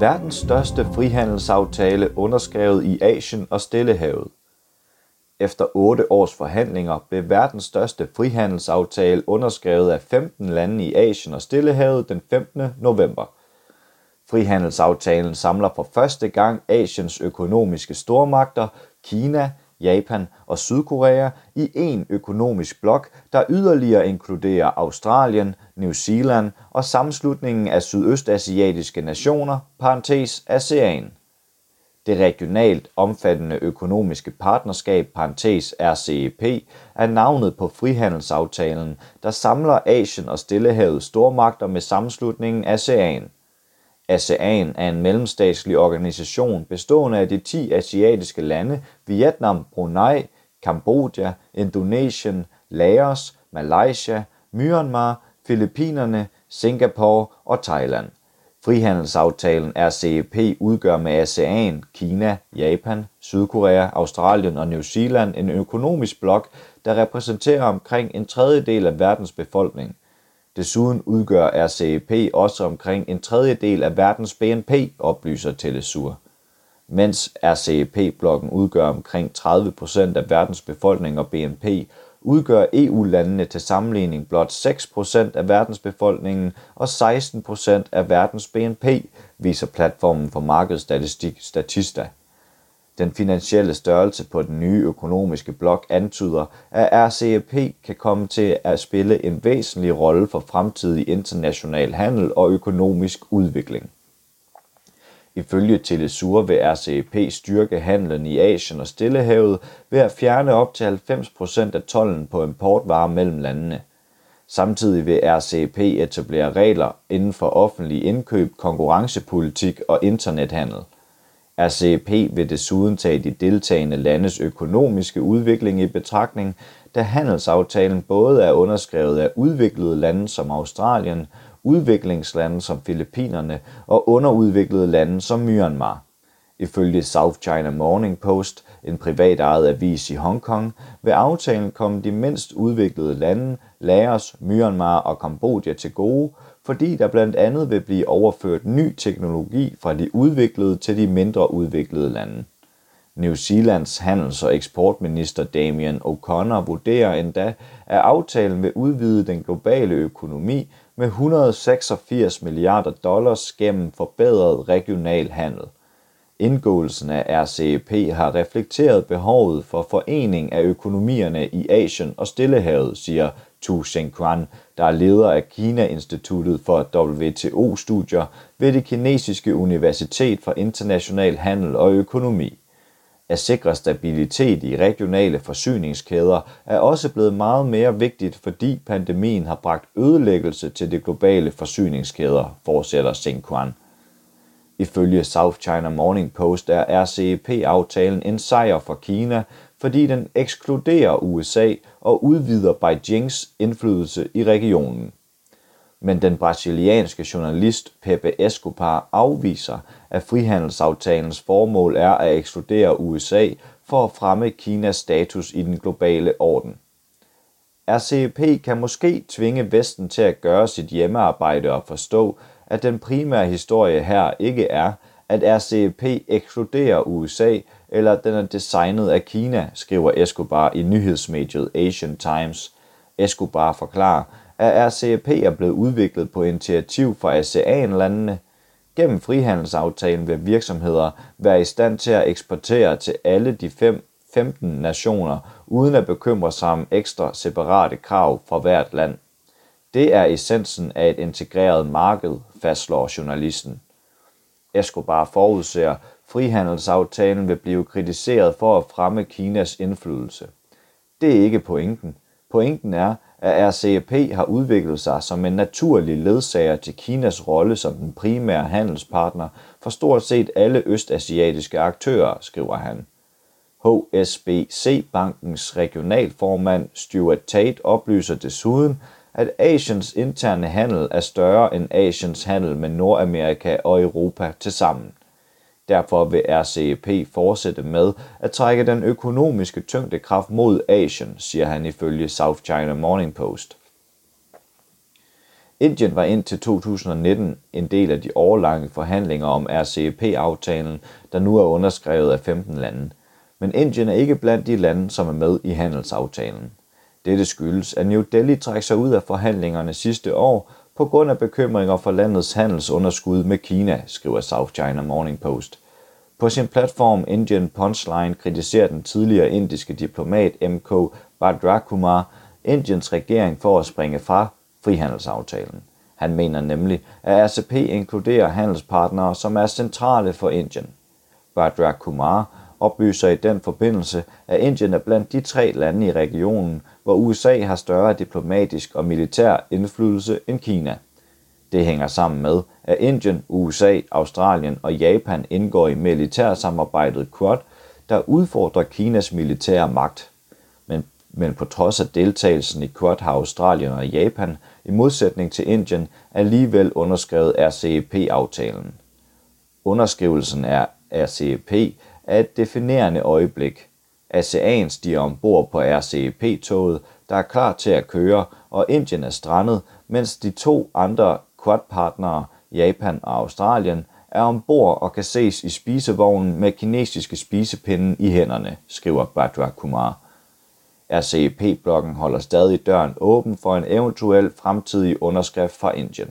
Verdens største frihandelsaftale underskrevet i Asien og Stillehavet. Efter otte års forhandlinger blev verdens største frihandelsaftale underskrevet af 15 lande i Asien og Stillehavet den 15. november. Frihandelsaftalen samler for første gang Asiens økonomiske stormagter, Kina, Japan og Sydkorea i en økonomisk blok, der yderligere inkluderer Australien, New Zealand og sammenslutningen af sydøstasiatiske nationer, parentes ASEAN. Det regionalt omfattende økonomiske partnerskab, parentes RCEP, er navnet på frihandelsaftalen, der samler Asien og Stillehavets stormagter med sammenslutningen ASEAN. ASEAN er en mellemstatslig organisation bestående af de 10 asiatiske lande Vietnam, Brunei, Kambodja, Indonesien, Laos, Malaysia, Myanmar, Filippinerne, Singapore og Thailand. Frihandelsaftalen RCEP udgør med ASEAN, Kina, Japan, Sydkorea, Australien og New Zealand en økonomisk blok, der repræsenterer omkring en tredjedel af verdens befolkning – Desuden udgør RCEP også omkring en tredjedel af verdens BNP, oplyser Telesur. Mens RCEP-blokken udgør omkring 30% af verdens befolkning og BNP, udgør EU-landene til sammenligning blot 6% af verdens befolkningen og 16% af verdens BNP, viser platformen for markedsstatistik Statista. Den finansielle størrelse på den nye økonomiske blok antyder, at RCEP kan komme til at spille en væsentlig rolle for fremtidig international handel og økonomisk udvikling. Ifølge Telesur vil RCEP styrke handlen i Asien og Stillehavet ved at fjerne op til 90% af tollen på importvarer mellem landene. Samtidig vil RCEP etablere regler inden for offentlig indkøb, konkurrencepolitik og internethandel. RCEP vil desuden tage de deltagende landes økonomiske udvikling i betragtning, da handelsaftalen både er underskrevet af udviklede lande som Australien, udviklingslande som Filippinerne og underudviklede lande som Myanmar. Ifølge South China Morning Post, en privat ejet avis i Hongkong, vil aftalen komme de mindst udviklede lande, Laos, Myanmar og Kambodja til gode, fordi der blandt andet vil blive overført ny teknologi fra de udviklede til de mindre udviklede lande. New Zealands handels- og eksportminister Damian O'Connor vurderer endda, at aftalen vil udvide den globale økonomi med 186 milliarder dollars gennem forbedret regional handel. Indgåelsen af RCEP har reflekteret behovet for forening af økonomierne i Asien og Stillehavet, siger Tu Shengquan, der er leder af Kina-instituttet for WTO-studier ved det kinesiske Universitet for International Handel og Økonomi. At sikre stabilitet i regionale forsyningskæder er også blevet meget mere vigtigt, fordi pandemien har bragt ødelæggelse til de globale forsyningskæder, fortsætter Shengquan. Ifølge South China Morning Post er RCEP-aftalen en sejr for Kina, fordi den ekskluderer USA og udvider Beijings indflydelse i regionen. Men den brasilianske journalist Pepe Escobar afviser, at frihandelsaftalens formål er at ekskludere USA for at fremme Kinas status i den globale orden. RCEP kan måske tvinge Vesten til at gøre sit hjemmearbejde og forstå, at den primære historie her ikke er, at RCEP ekskluderer USA, eller at den er designet af Kina, skriver Escobar i nyhedsmediet Asian Times. Escobar forklarer, at RCEP er blevet udviklet på initiativ fra ASEAN-landene. Gennem frihandelsaftalen vil virksomheder være i stand til at eksportere til alle de fem 15 nationer, uden at bekymre sig om ekstra separate krav fra hvert land. Det er essensen af et integreret marked, fastslår journalisten. Escobar forudser, frihandelsaftalen vil blive kritiseret for at fremme Kinas indflydelse. Det er ikke pointen. Pointen er, at RCEP har udviklet sig som en naturlig ledsager til Kinas rolle som den primære handelspartner for stort set alle østasiatiske aktører, skriver han. HSBC-bankens regionalformand Stuart Tate oplyser desuden, at Asiens interne handel er større end Asiens handel med Nordamerika og Europa til sammen. Derfor vil RCEP fortsætte med at trække den økonomiske tyngdekraft mod Asien, siger han ifølge South China Morning Post. Indien var indtil 2019 en del af de årlange forhandlinger om RCEP-aftalen, der nu er underskrevet af 15 lande. Men Indien er ikke blandt de lande, som er med i handelsaftalen. Dette skyldes, at New Delhi trækker sig ud af forhandlingerne sidste år på grund af bekymringer for landets handelsunderskud med Kina, skriver South China Morning Post. På sin platform Indian Punchline kritiserer den tidligere indiske diplomat MK Bhadrakumar Indiens regering for at springe fra frihandelsaftalen. Han mener nemlig, at RCP inkluderer handelspartnere, som er centrale for Indien. Bhadrakumar Kumar oplyser i den forbindelse, at Indien er blandt de tre lande i regionen, hvor USA har større diplomatisk og militær indflydelse end Kina. Det hænger sammen med, at Indien, USA, Australien og Japan indgår i militærsamarbejdet Quad, der udfordrer Kinas militære magt. Men, men på trods af deltagelsen i Quad har Australien og Japan, i modsætning til Indien, alligevel underskrevet RCEP-aftalen. Underskrivelsen af RCEP er et definerende øjeblik. ASEAN stiger ombord på RCEP-toget, der er klar til at køre, og Indien er strandet, mens de to andre quadpartnere, Japan og Australien, er ombord og kan ses i spisevognen med kinesiske spisepinde i hænderne, skriver Badra Kumar. RCEP-blokken holder stadig døren åben for en eventuel fremtidig underskrift fra Indien.